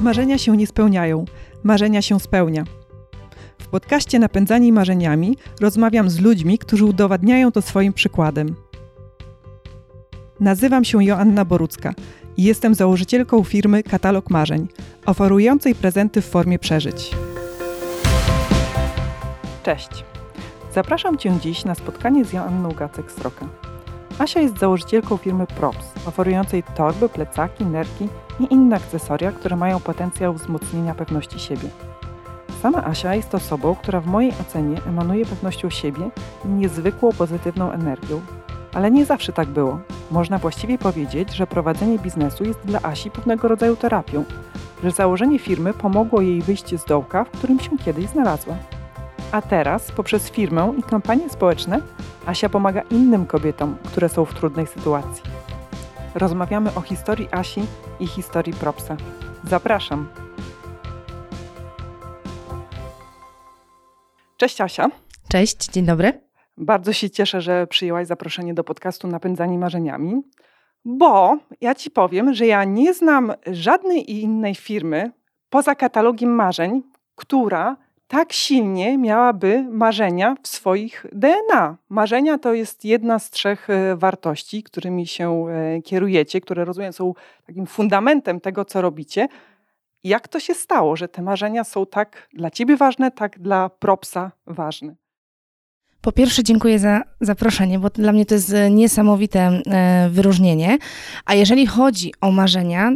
Marzenia się nie spełniają, marzenia się spełnia. W podcaście Napędzani Marzeniami rozmawiam z ludźmi, którzy udowadniają to swoim przykładem. Nazywam się Joanna Borucka i jestem założycielką firmy Katalog Marzeń, oferującej prezenty w formie przeżyć. Cześć! Zapraszam Cię dziś na spotkanie z Joanną Gacek-Sroka. Asia jest założycielką firmy Props, oferującej torby, plecaki, nerki i inne akcesoria, które mają potencjał wzmocnienia pewności siebie. Sama Asia jest osobą, która w mojej ocenie emanuje pewnością siebie i niezwykłą pozytywną energią. Ale nie zawsze tak było. Można właściwie powiedzieć, że prowadzenie biznesu jest dla Asi pewnego rodzaju terapią, że założenie firmy pomogło jej wyjść z dołka, w którym się kiedyś znalazła. A teraz, poprzez firmę i kampanie społeczne, Asia pomaga innym kobietom, które są w trudnej sytuacji. Rozmawiamy o historii Asi i historii Propsa. Zapraszam! Cześć Asia. Cześć, dzień dobry. Bardzo się cieszę, że przyjęłaś zaproszenie do podcastu Napędzani Marzeniami, bo ja Ci powiem, że ja nie znam żadnej innej firmy poza katalogiem marzeń, która tak silnie miałaby marzenia w swoich DNA. Marzenia to jest jedna z trzech e, wartości, którymi się e, kierujecie, które rozumiem są takim fundamentem tego, co robicie. Jak to się stało, że te marzenia są tak dla ciebie ważne, tak dla propsa ważne? Po pierwsze, dziękuję za zaproszenie, bo dla mnie to jest e, niesamowite wyróżnienie. A jeżeli chodzi o marzenia,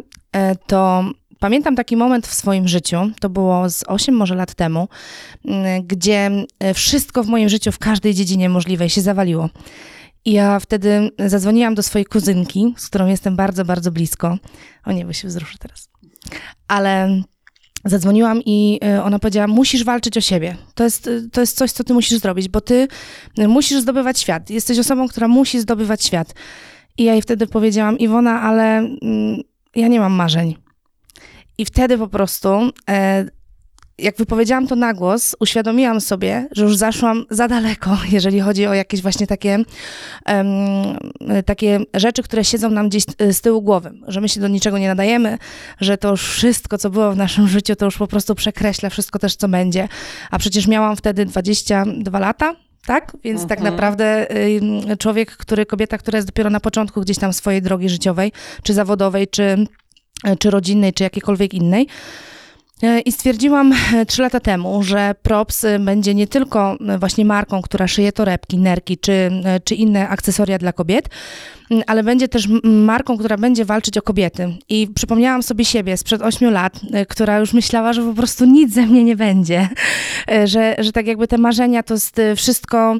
to Pamiętam taki moment w swoim życiu, to było z 8 może lat temu, mm, gdzie e, wszystko w moim życiu w każdej dziedzinie możliwej się zawaliło. I ja wtedy zadzwoniłam do swojej kuzynki, z którą jestem bardzo, bardzo blisko. O nie, bo się wzruszę teraz. Ale zadzwoniłam i e, ona powiedziała: Musisz walczyć o siebie. To jest, e, to jest coś, co ty musisz zrobić, bo ty musisz zdobywać świat. Jesteś osobą, która musi zdobywać świat. I ja jej wtedy powiedziałam: Iwona, ale mm, ja nie mam marzeń. I wtedy po prostu, e, jak wypowiedziałam to na głos, uświadomiłam sobie, że już zaszłam za daleko, jeżeli chodzi o jakieś właśnie takie, takie rzeczy, które siedzą nam gdzieś z tyłu głowy, że my się do niczego nie nadajemy, że to już wszystko, co było w naszym życiu, to już po prostu przekreśla wszystko też, co będzie. A przecież miałam wtedy 22 lata, tak? Więc tak mhm. tak naprawdę człowiek, który, kobieta, która jest dopiero na początku gdzieś tam swojej drogi życiowej, czy zawodowej, czy E, czy rodzinnej, czy jakiejkolwiek innej. E, I stwierdziłam e, trzy lata temu, że Props będzie nie tylko właśnie marką, która szyje torebki, nerki czy, czy inne akcesoria dla kobiet, ale będzie też marką, która będzie walczyć o kobiety. I przypomniałam sobie siebie sprzed ośmiu lat, y, która już myślała, że po prostu nic ze mnie nie będzie. Y, że, że tak jakby te marzenia to jest y, wszystko,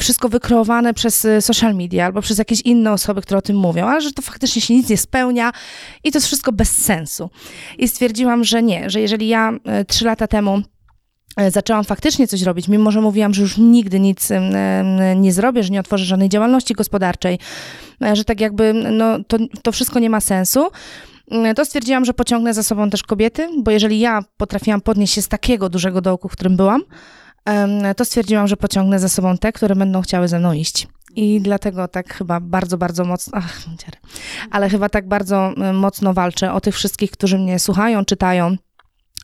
wszystko wykreowane przez social media albo przez jakieś inne osoby, które o tym mówią, ale że to faktycznie się nic nie spełnia i to jest wszystko bez sensu. I stwierdziłam, że nie, że jeżeli ja trzy lata temu zaczęłam faktycznie coś robić, mimo że mówiłam, że już nigdy nic nie zrobię, że nie otworzę żadnej działalności gospodarczej, e, że tak jakby no, to, to wszystko nie ma sensu, mm, to stwierdziłam, że pociągnę za sobą też kobiety, bo jeżeli ja potrafiłam podnieść się z takiego dużego dołku, w którym byłam, to stwierdziłam, że pociągnę za sobą te, które będą chciały ze mną iść. I dlatego tak chyba bardzo, bardzo mocno, ach, ale chyba tak bardzo mocno walczę o tych wszystkich, którzy mnie słuchają, czytają,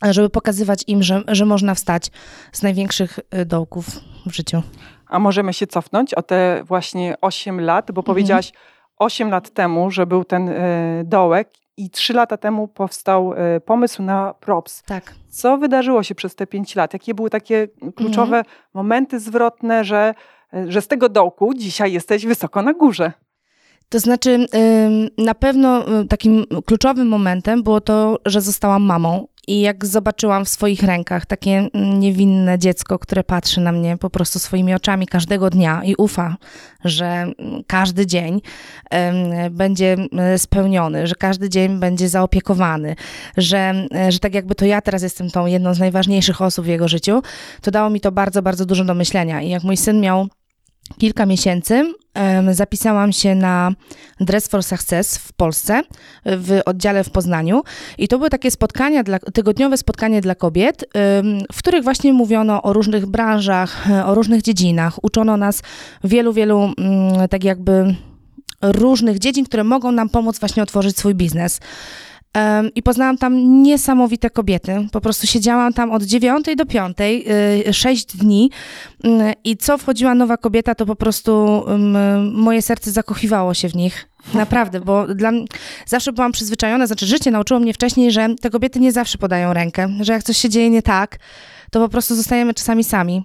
żeby pokazywać im, że, że można wstać z największych y, dołków w życiu. A możemy się cofnąć o te właśnie 8 lat, bo mhm. powiedziałaś 8 lat temu, że był ten y, dołek i 3 lata temu powstał y, pomysł na props. Tak. Co wydarzyło się przez te 5 lat? Jakie były takie kluczowe mhm. momenty zwrotne, że, że z tego dołku dzisiaj jesteś wysoko na górze? To znaczy, na pewno takim kluczowym momentem było to, że zostałam mamą i jak zobaczyłam w swoich rękach takie niewinne dziecko, które patrzy na mnie po prostu swoimi oczami każdego dnia i ufa, że każdy dzień będzie spełniony, że każdy dzień będzie zaopiekowany, że, że tak jakby to ja teraz jestem tą jedną z najważniejszych osób w jego życiu, to dało mi to bardzo, bardzo dużo do myślenia. I jak mój syn miał kilka miesięcy zapisałam się na Dress for Success w Polsce, w oddziale w Poznaniu. I to były takie spotkania, dla, tygodniowe spotkanie dla kobiet, w których właśnie mówiono o różnych branżach, o różnych dziedzinach. Uczono nas wielu, wielu mm, tak jakby różnych dziedzin, które mogą nam pomóc właśnie otworzyć swój biznes. I poznałam tam niesamowite kobiety. Po prostu siedziałam tam od dziewiątej do piątej, y, sześć dni mm, i co wchodziła nowa kobieta, to po prostu moje serce zakochiwało się w nich. Naprawdę, bo dla zawsze byłam przyzwyczajona, znaczy życie nauczyło mnie wcześniej, że te kobiety nie zawsze podają rękę, że jak coś się dzieje nie tak, to po prostu zostajemy czasami sami.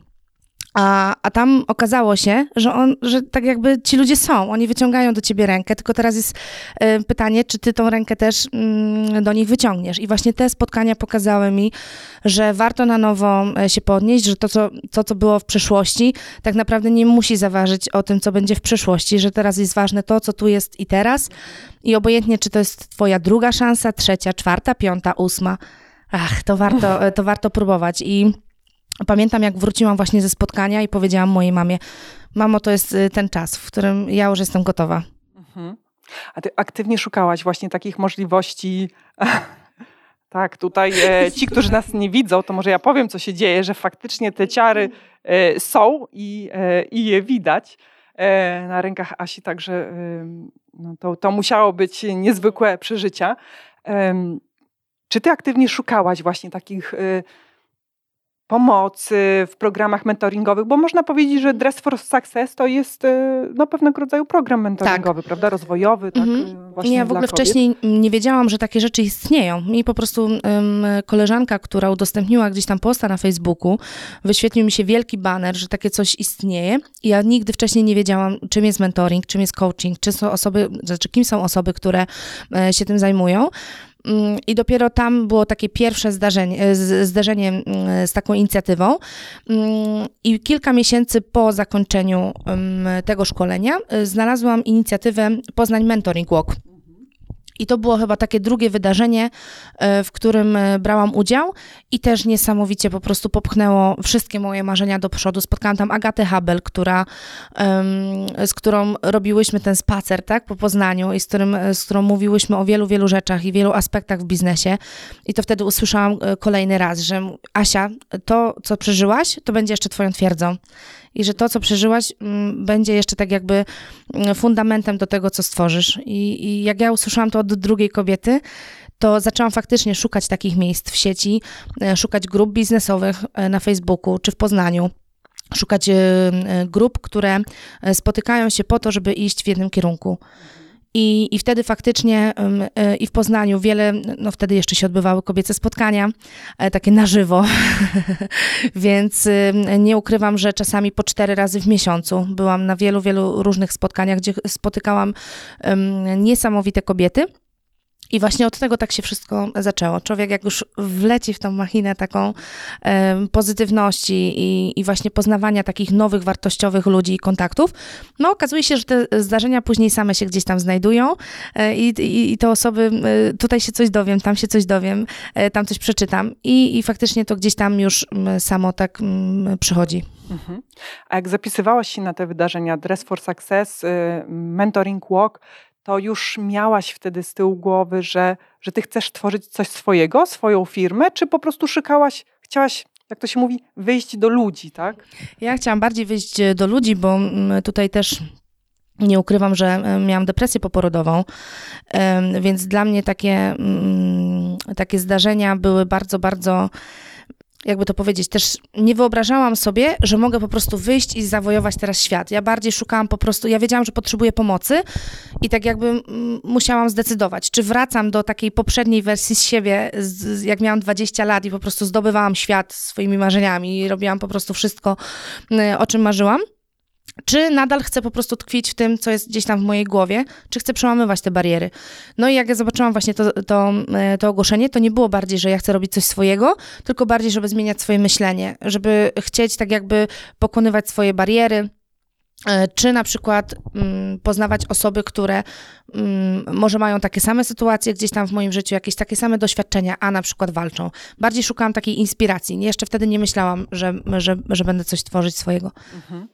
A, a tam okazało się, że, on, że tak jakby ci ludzie są, oni wyciągają do ciebie rękę, tylko teraz jest y, pytanie, czy ty tą rękę też y, do nich wyciągniesz. I właśnie te spotkania pokazały mi, że warto na nowo e, się podnieść, że to co, to, co było w przeszłości, tak naprawdę nie musi zaważyć o tym, co będzie w przyszłości, że teraz jest ważne to, co tu jest i teraz. I obojętnie, czy to jest twoja druga szansa, trzecia, czwarta, piąta, ósma, ach, to warto, to warto próbować. I Pamiętam, jak wróciłam właśnie ze spotkania i powiedziałam mojej mamie: Mamo, to jest y, ten czas, w którym ja już jestem gotowa. Mhm. A ty aktywnie szukałaś właśnie takich możliwości. tak, tutaj e, ci, którzy nas nie widzą, to może ja powiem, co się dzieje, że faktycznie te ciary e, są i, e, i je widać. E, na rękach Asi, także no to, to musiało być niezwykłe przeżycia. Czy ty aktywnie szukałaś właśnie takich y, pomocy w programach mentoringowych, bo można powiedzieć, że Dress for Success to jest e, no, pewnego rodzaju program mentoringowy, tak. prawda, rozwojowy. Tak, mhm. właśnie ja w ogóle wcześniej nie wiedziałam, że takie rzeczy istnieją. Mi po prostu um, koleżanka, która udostępniła gdzieś tam posta na Facebooku, wyświetlił mi się wielki banner, że takie coś istnieje i ja nigdy wcześniej nie wiedziałam, czym jest mentoring, czym jest coaching, czy są osoby, znaczy kim są osoby, które e, się tym zajmują. Mm, I dopiero tam było takie pierwsze zdarzenie, e, zderzenie mm, z taką inicjatywą. Mm, I kilka miesięcy po zakończeniu tego szkolenia e, znalazłam inicjatywę Poznań Mentoring Walk. I to było chyba takie drugie wydarzenie, e, w którym e, brałam udział i też niesamowicie po prostu popchnęło wszystkie moje marzenia do przodu. Spotkałam tam Agatę Habel, która, z którą robiłyśmy ten spacer tak, po Poznaniu i z, którym, z którą mówiłyśmy o wielu, wielu rzeczach i wielu aspektach w biznesie. I to wtedy usłyszałam e, kolejny raz, że Asia, to co przeżyłaś, to będzie jeszcze twoją twierdzą i że to, co przeżyłaś, mm, będzie jeszcze tak jakby mm, fundamentem do tego, co stworzysz. I, I, jak ja usłyszałam to od drugiej kobiety, to zaczęłam faktycznie szukać takich miejsc w sieci, e, szukać grup biznesowych e, na Facebooku czy w Poznaniu szukać e, grup, które spotykają się po to, żeby iść w jednym kierunku. I, I wtedy faktycznie e, i w Poznaniu wiele, no wtedy jeszcze się odbywały kobiece spotkania, e, takie na żywo, więc nie ukrywam, że czasami po cztery razy w miesiącu byłam na wielu, wielu różnych spotkaniach, gdzie spotykałam niesamowite kobiety. I właśnie od tego tak się wszystko zaczęło. Człowiek jak już wleci w tą machinę taką e, pozytywności i, i, właśnie poznawania takich nowych, wartościowych ludzi i kontaktów, no okazuje się, że te zdarzenia później same się gdzieś tam znajdują e, i, i, i te osoby, e, tutaj się coś dowiem, tam się coś dowiem, e, tam coś przeczytam i, i faktycznie to gdzieś tam już samo tak przychodzi. Mhm. A jak zapisywałaś się na te wydarzenia Dress for Success, y, Mentoring Walk, to już miałaś wtedy z tyłu głowy, że, że ty chcesz tworzyć coś swojego, swoją firmę, czy po prostu szykałaś, chciałaś jak to się mówi, wyjść do ludzi, tak? Ja chciałam bardziej wyjść e, do ludzi, bo mm, tutaj też nie ukrywam, że e, miałam depresję poporodową, więc dla mnie takie, mm, takie zdarzenia były bardzo, bardzo jakby to powiedzieć, też nie wyobrażałam sobie, że mogę po prostu wyjść i zawojować teraz świat. Ja bardziej szukałam po prostu, ja wiedziałam, że potrzebuję pomocy i tak jakby musiałam zdecydować, czy wracam do takiej poprzedniej wersji z siebie, z, jak miałam 20 lat i po prostu zdobywałam świat swoimi marzeniami i robiłam po prostu wszystko, o czym marzyłam, czy nadal chcę po prostu tkwić w tym, co jest gdzieś tam w mojej głowie, czy chcę przełamywać te bariery. No i jak ja zobaczyłam właśnie to, to, e, to ogłoszenie, to nie było bardziej, że ja chcę robić coś swojego, tylko bardziej, żeby zmieniać swoje myślenie, żeby chcieć tak jakby pokonywać swoje bariery, czy na przykład mm, poznawać osoby, które mm, może mają takie same sytuacje gdzieś tam w moim życiu, jakieś takie same doświadczenia, a na przykład walczą. Bardziej szukałam takiej inspiracji. Jeszcze wtedy nie myślałam, że, że, że będę coś tworzyć swojego. Mhm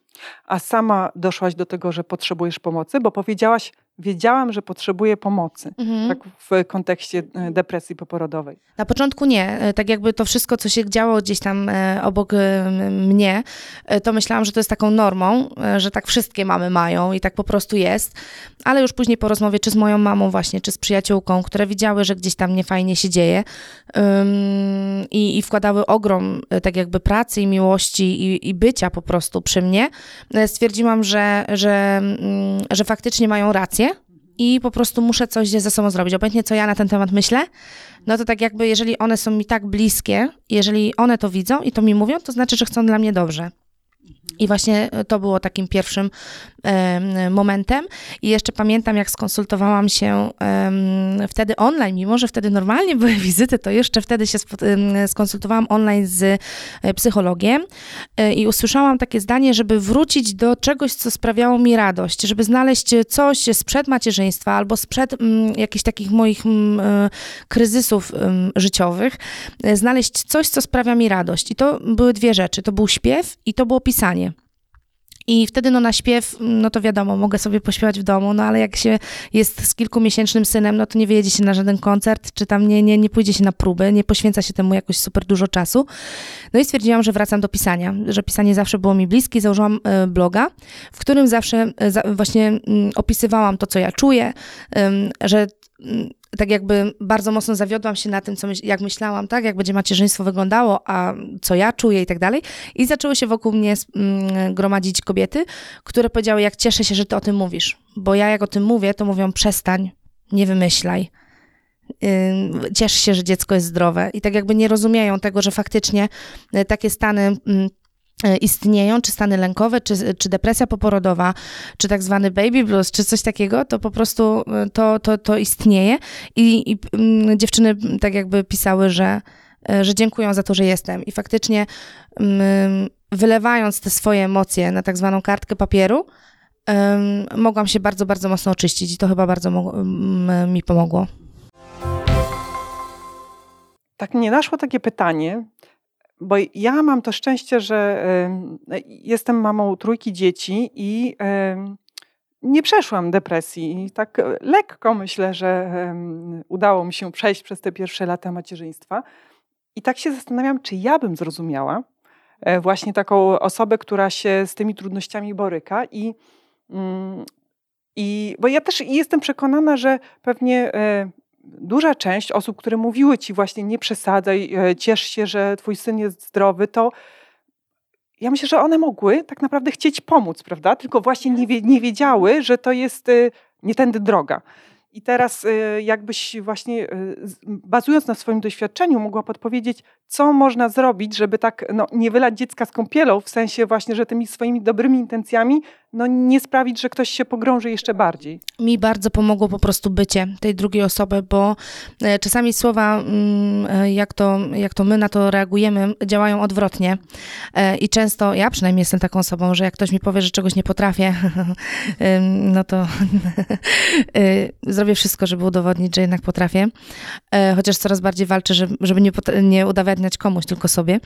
a sama doszłaś do tego, że potrzebujesz pomocy, bo powiedziałaś, wiedziałam, że potrzebuję pomocy, mhm. tak w kontekście e, depresji poporodowej? Na początku nie. E, tak jakby to wszystko, co się działo gdzieś tam e, obok mnie, to myślałam, że to jest taką normą, że tak wszystkie mamy mają i tak po prostu jest. Ale już później po rozmowie, czy z moją mamą właśnie, czy z przyjaciółką, które widziały, że gdzieś tam niefajnie się dzieje i, i wkładały ogrom tak jakby pracy i miłości i, i bycia po prostu przy mnie, stwierdziłam, że, że, mm, że faktycznie mają rację i po prostu muszę coś ze sobą zrobić. Obojętnie co ja na ten temat myślę, no to tak jakby jeżeli one są mi tak bliskie, jeżeli one to widzą i to mi mówią, to znaczy, że chcą dla mnie dobrze. I właśnie to było takim pierwszym momentem. I jeszcze pamiętam, jak skonsultowałam się wtedy online, mimo że wtedy normalnie były wizyty, to jeszcze wtedy się skonsultowałam online z e, psychologiem e, i usłyszałam takie zdanie, żeby wrócić do czegoś, co sprawiało mi radość, żeby znaleźć coś sprzed macierzyństwa albo sprzed jakichś takich moich e, kryzysów życiowych, znaleźć coś, co sprawia mi radość. I to były dwie rzeczy. To był śpiew i to było pisanie. I wtedy no na śpiew, no to wiadomo, mogę sobie pośpiewać w domu, no ale jak się jest z kilkumiesięcznym synem, no to nie wyjedzie się na żaden koncert, czy tam nie, nie, nie pójdzie się na próby, nie poświęca się temu jakoś super dużo czasu. No i stwierdziłam, że wracam do pisania, że pisanie zawsze było mi bliskie, założyłam y, bloga, w którym zawsze y, właśnie y, opisywałam to, co ja czuję, że mm, tak jakby bardzo mocno zawiodłam się na tym, co myśl, jak myślałam, tak, jak będzie macierzyństwo wyglądało, a co ja czuję i tak dalej. I zaczęły się wokół mnie mm, gromadzić kobiety, które powiedziały, jak cieszę się, że ty o tym mówisz. Bo ja jak o tym mówię, to mówią przestań, nie wymyślaj. Ciesz się, że dziecko jest zdrowe. I tak jakby nie rozumieją tego, że faktycznie y, takie stany mm, istnieją, czy stany lękowe, czy, czy depresja poporodowa, czy tak zwany baby blues, czy coś takiego, to po prostu e, to, to, to istnieje i, i mm, dziewczyny tak jakby pisały, że, e, że dziękują za to, że jestem i faktycznie mm, wylewając te swoje emocje na tak zwaną kartkę papieru, mogłam się bardzo, bardzo mocno oczyścić i to chyba bardzo mi pomogło. Tak mnie naszło takie pytanie, bo ja mam to szczęście, że jestem mamą trójki dzieci i nie przeszłam depresji. Tak lekko myślę, że udało mi się przejść przez te pierwsze lata macierzyństwa. I tak się zastanawiam, czy ja bym zrozumiała e, właśnie taką osobę, która się z tymi trudnościami boryka. I, mm, i bo ja też jestem przekonana, że pewnie e, duża część osób, które mówiły ci właśnie nie przesadzaj, e, ciesz się, że twój syn jest zdrowy, to ja myślę, że one mogły tak naprawdę chcieć pomóc, prawda? Tylko właśnie nie, nie wiedziały, że to jest e, nie tędy droga. I teraz y, jakbyś właśnie y, bazując na swoim doświadczeniu mogła podpowiedzieć, co można zrobić, żeby tak no, nie wylać dziecka z kąpielą, w sensie właśnie, że tymi swoimi dobrymi intencjami no, nie sprawić, że ktoś się pogrąży jeszcze bardziej. Mi bardzo pomogło po prostu bycie tej drugiej osoby, bo e, czasami słowa, mm, e, jak to, jak to my na to reagujemy, działają odwrotnie. E, I często, ja przynajmniej jestem taką osobą, że jak ktoś mi powie, że czegoś nie potrafię, no to zrobię wszystko, żeby udowodnić, że jednak potrafię. Chociaż coraz bardziej walczę, żeby nie, nie udowadniać komuś, tylko sobie.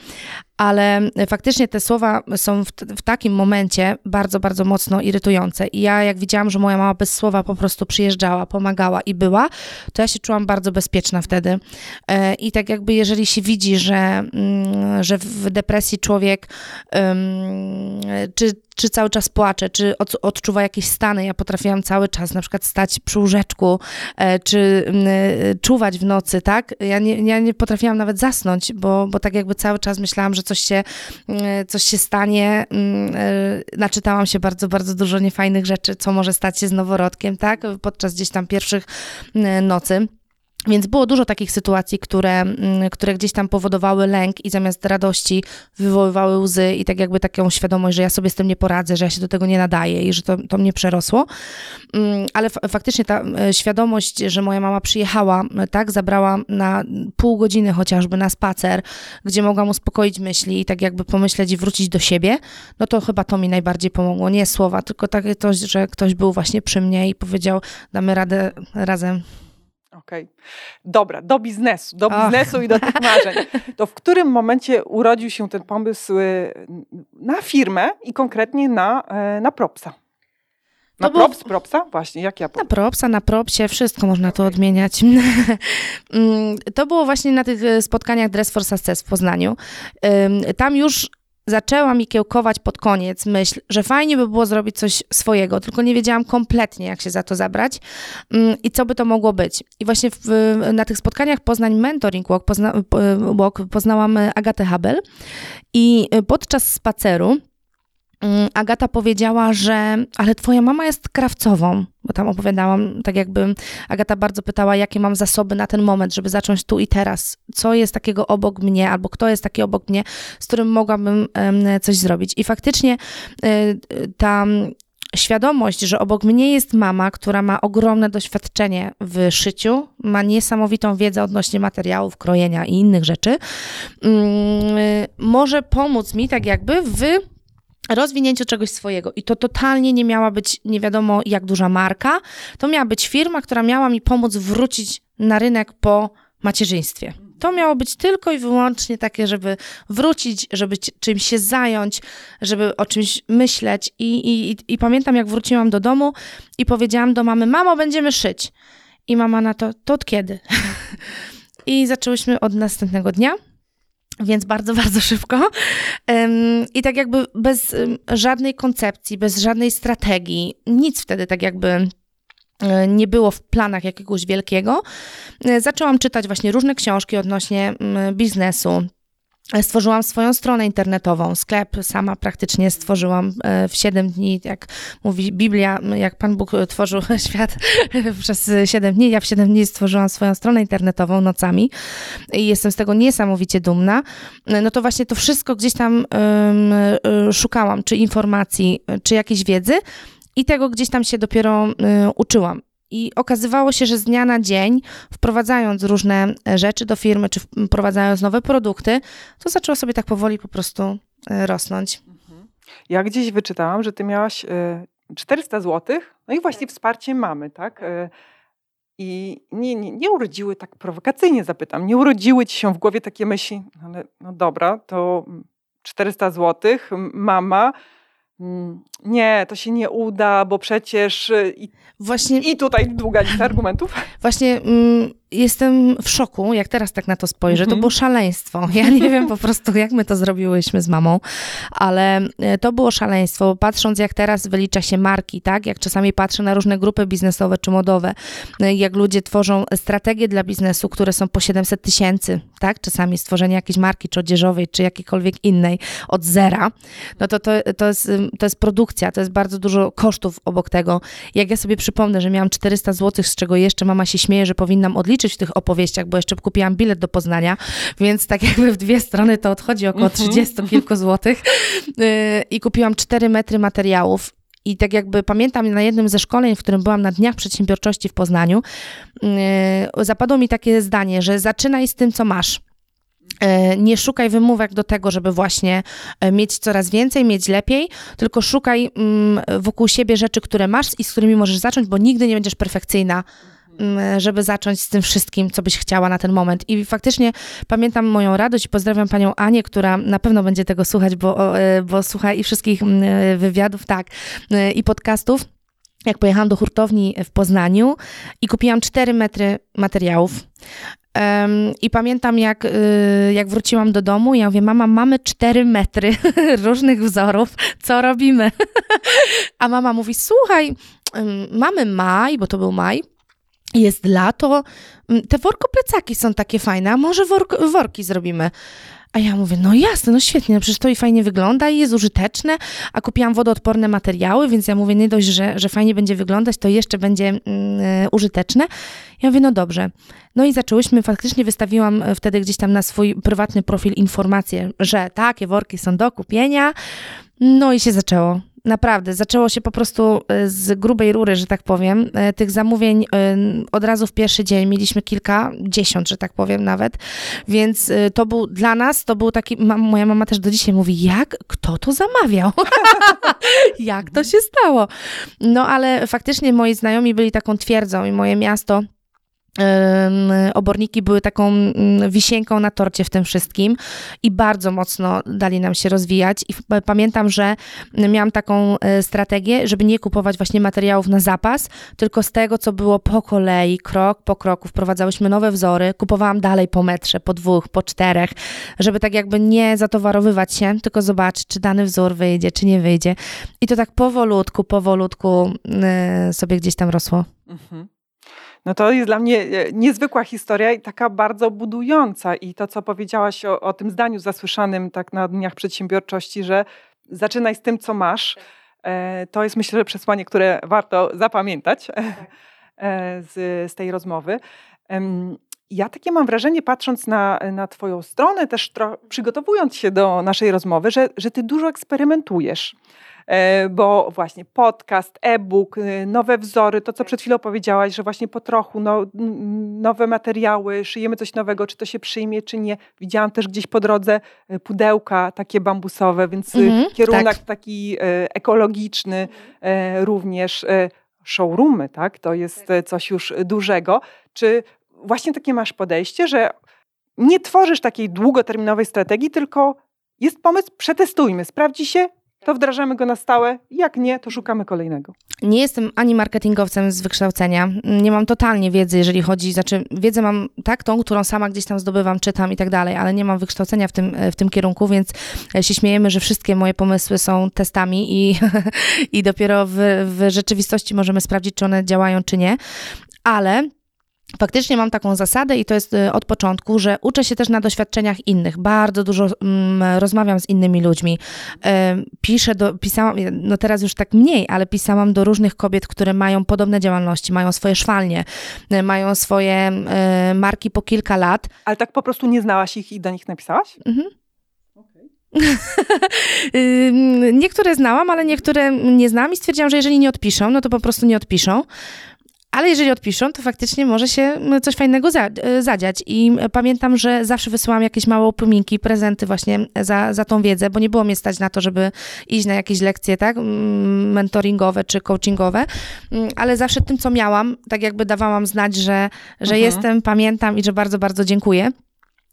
Ale faktycznie te słowa są w, w takim momencie bardzo, bardzo mocno irytujące. I ja, jak widziałam, że moja mama bez słowa po prostu przyjeżdżała, pomagała i była, to ja się czułam bardzo bezpieczna wtedy. E, I tak jakby, jeżeli się widzi, że, mm, że w depresji człowiek czy czy cały czas płacze, czy od, odczuwa jakieś stany. Ja potrafiłam cały czas na przykład stać przy łóżeczku, e, czy e, czuwać w nocy, tak? Ja nie, ja nie potrafiłam nawet zasnąć, bo, bo tak jakby cały czas myślałam, że coś się, e, coś się stanie. Naczytałam się bardzo, bardzo dużo niefajnych rzeczy, co może stać się z noworodkiem, tak? Podczas gdzieś tam pierwszych nocy. Więc było dużo takich sytuacji, które, mm, które gdzieś tam powodowały lęk i zamiast radości wywoływały łzy i tak jakby taką świadomość, że ja sobie z tym nie poradzę, że ja się do tego nie nadaję i że to, to mnie przerosło. Mm, ale faktycznie ta e, świadomość, że moja mama przyjechała, e, tak, zabrała na pół godziny chociażby na spacer, gdzie mogłam uspokoić myśli i tak jakby pomyśleć i wrócić do siebie, no to chyba to mi najbardziej pomogło. Nie słowa, tylko takie to, że ktoś był właśnie przy mnie i powiedział, damy radę razem. Okej. Okay. Dobra, do biznesu, do biznesu i do tych marzeń. To w którym momencie urodził się ten pomysł y, na firmę i konkretnie na, e, na propsa? Na To props, propsa? Właśnie, jak ja Na propsa, na propsie, wszystko można tu odmieniać. Mm, to było właśnie na tych e, spotkaniach Dress for Success w Poznaniu. Tam już zaczęła mi kiełkować pod koniec myśl, że fajnie by było zrobić coś swojego, tylko nie wiedziałam kompletnie, jak się za to zabrać ym, i co by to mogło być. I właśnie w, na tych spotkaniach Poznań Mentoring Walk, pozna, po- walk poznałam e, Agatę Habel i e, podczas spaceru Mm, Agata powiedziała, że ale twoja mama jest krawcową, bo tam opowiadałam, tak jakby Agata bardzo pytała, jakie mam zasoby na ten moment, żeby zacząć tu i teraz. Co jest takiego obok mnie, albo kto jest taki obok mnie, z którym mogłabym coś zrobić. I faktycznie y, ta świadomość, że obok mnie jest mama, która ma ogromne doświadczenie w szyciu, ma niesamowitą wiedzę odnośnie materiałów, krojenia i innych rzeczy, mm, może pomóc mi tak jakby w rozwinięciu czegoś swojego. I to totalnie nie miała być nie wiadomo jak duża marka. To miała być firma, która miała mi pomóc wrócić na rynek po macierzyństwie. To miało być tylko i wyłącznie takie, żeby wrócić, żeby czymś się zająć, żeby o czymś myśleć. I, i, I pamiętam, jak wróciłam do domu i powiedziałam do mamy: Mamo, będziemy szyć. I mama na to: To od kiedy? I zaczęłyśmy od następnego dnia. Więc bardzo, bardzo szybko. I tak jakby bez żadnej koncepcji, bez żadnej strategii, nic wtedy tak jakby y, nie było w planach jakiegoś wielkiego. Y, Zaczęłam czytać właśnie różne książki odnośnie biznesu. Stworzyłam swoją stronę internetową, sklep sama praktycznie stworzyłam e, w 7 dni, jak mówi Biblia, jak Pan Bóg tworzył świat przez 7 dni, ja w 7 dni stworzyłam swoją stronę internetową nocami i jestem z tego niesamowicie dumna. No to właśnie to wszystko gdzieś tam e, szukałam, czy informacji, czy jakiejś wiedzy i tego gdzieś tam się dopiero e, uczyłam. I okazywało się, że z dnia na dzień, wprowadzając różne e, rzeczy do firmy, czy wprowadzając nowe produkty, to zaczęło sobie tak powoli po prostu e, rosnąć. Ja gdzieś wyczytałam, że ty miałaś e, 400 zł, no i właśnie wsparcie mamy, tak? E, I nie, nie, nie urodziły, tak prowokacyjnie zapytam, nie urodziły ci się w głowie takie myśli, ale no dobra, to 400 zł, mama, nie, to się nie uda, bo przecież e, i, Właśnie, i tutaj długa lista argumentów. właśnie mm, jestem w szoku, jak teraz tak na to spojrzę. To Mhm. było szaleństwo. Ja nie wiem po prostu, jak my to zrobiłyśmy z mamą, ale e, to było szaleństwo. Patrząc, jak teraz wylicza się marki, tak? Jak czasami patrzę na różne grupy biznesowe czy modowe, e, jak ludzie tworzą strategie dla biznesu, które są po 700 tysięcy, tak? Czasami stworzenie jakiejś marki, czy odzieżowej, czy jakiejkolwiek innej od zera, no to, to, to, jest, to jest produkcja, to jest bardzo dużo kosztów obok tego. Jak ja sobie przypomnę, że miałam 400 zł, z czego jeszcze mama się śmieje, że powinnam odliczyć w tych opowieściach, bo jeszcze kupiłam bilet do Poznania, więc tak jakby w dwie strony to odchodzi około Mhm. 30 kilku złotych yy, i kupiłam 4 metry materiałów. I tak jakby pamiętam na jednym ze szkoleń, w którym byłam na Dniach Przedsiębiorczości w Poznaniu, yy, zapadło mi takie zdanie, że zaczynaj z tym, co masz. E, Nie szukaj wymówek do tego, żeby właśnie mieć coraz więcej, mieć lepiej, tylko szukaj mm, wokół siebie rzeczy, które masz i z którymi możesz zacząć, bo nigdy nie będziesz perfekcyjna, żeby zacząć z tym wszystkim, co byś chciała na ten moment. I faktycznie pamiętam moją radość i pozdrawiam panią Anię, która na pewno będzie tego słuchać, bo, e, bo słucha i wszystkich e, wywiadów, tak, e, i podcastów. Jak pojechałam do hurtowni w Poznaniu i kupiłam 4 metry materiałów. Em, I pamiętam, jak, y, jak wróciłam do domu, ja mówię, mama, mamy 4 metry różnych wzorów, co robimy? A mama mówi, słuchaj, mamy maj, bo to był maj, jest lato, ym, te worko-plecaki są takie fajne, a może work, worki zrobimy? A ja mówię, no jasne, no świetnie, no przecież to i fajnie wygląda i jest użyteczne, a kupiłam wodoodporne materiały, więc ja mówię, nie dość, że, że fajnie będzie wyglądać, to jeszcze będzie mm, e, użyteczne. Ja mówię, no dobrze. No i zaczęłyśmy, faktycznie wystawiłam e, wtedy gdzieś tam na swój prywatny profil informację, że takie worki są do kupienia. No i się zaczęło. Naprawdę, zaczęło się po prostu e, z grubej rury, że tak powiem. E, Tych zamówień e, od razu w pierwszy dzień mieliśmy kilkadziesiąt, że tak powiem nawet. Więc to był dla nas, to był taki, moja mama też do dzisiaj mówi, jak, kto to zamawiał? jak to się stało? No ale faktycznie moi znajomi byli taką twierdzą i moje miasto oborniki były taką mm, wisienką na torcie w tym wszystkim i bardzo mocno dali nam się rozwijać. I pamiętam, że miałam taką e, strategię, żeby nie kupować właśnie materiałów na zapas, tylko z tego, co było po kolei, krok po kroku. Wprowadzałyśmy nowe wzory, kupowałam dalej po metrze, po dwóch, po czterech, żeby tak jakby nie zatowarowywać się, tylko zobaczyć, czy dany wzór wyjdzie, czy nie wyjdzie. I to tak powolutku, powolutku e, sobie gdzieś tam rosło. Mhm. No to jest dla mnie e, niezwykła historia i taka bardzo budująca. I to, co powiedziałaś o, o tym zdaniu zasłyszanym tak na Dniach Przedsiębiorczości, że zaczynaj z tym, co masz, e, to jest myślę, że przesłanie, które warto zapamiętać tak. e, z, z tej rozmowy. Ja takie mam wrażenie, patrząc na, na Twoją stronę, też tro, przygotowując się do naszej rozmowy, że, że Ty dużo eksperymentujesz. E, bo właśnie podcast, e-book, y, nowe wzory, to co przed chwilą powiedziałaś, że właśnie po trochu no, nowe materiały, szyjemy coś nowego, czy to się przyjmie, czy nie. Widziałam też gdzieś po drodze y, pudełka takie bambusowe, więc mhm, kierunek tak. taki e, ekologiczny e, również. Showroomy, tak? To jest tak. coś już dużego. Czy właśnie takie masz podejście, że nie tworzysz takiej długoterminowej strategii, tylko jest pomysł, przetestujmy, sprawdzi się, to wdrażamy go na stałe. Jak nie, to szukamy kolejnego. Nie jestem ani marketingowcem z wykształcenia. Nie mam totalnie wiedzy, jeżeli chodzi, znaczy wiedzę mam tak, tą, którą sama gdzieś tam zdobywam, czytam i tak dalej, ale nie mam wykształcenia w tym, w tym kierunku, więc się śmiejemy, że wszystkie moje pomysły są testami i, i dopiero w, w rzeczywistości możemy sprawdzić, czy one działają, czy nie. Ale Faktycznie mam taką zasadę i to jest y, od początku, że uczę się też na doświadczeniach innych. Bardzo dużo mm, rozmawiam z innymi ludźmi. Piszę do, pisałam, no teraz już tak mniej, ale pisałam do różnych kobiet, które mają podobne działalności, mają swoje szwalnie, y, mają swoje y, marki po kilka lat. Ale tak po prostu nie znałaś ich i do nich napisałaś? Mhm. niektóre znałam, ale niektóre nie znam i stwierdziłam, że jeżeli nie odpiszą, no to po prostu nie odpiszą. Ale jeżeli odpiszą, to faktycznie może się coś fajnego e, zadziać. I pamiętam, że zawsze wysyłałam jakieś małe upominki, prezenty właśnie za, za tą wiedzę, bo nie było mnie stać na to, żeby iść na jakieś lekcje, tak, mentoringowe czy coachingowe, ale zawsze tym, co miałam, tak jakby dawałam znać, że, że mhm. jestem, pamiętam i że bardzo, bardzo dziękuję.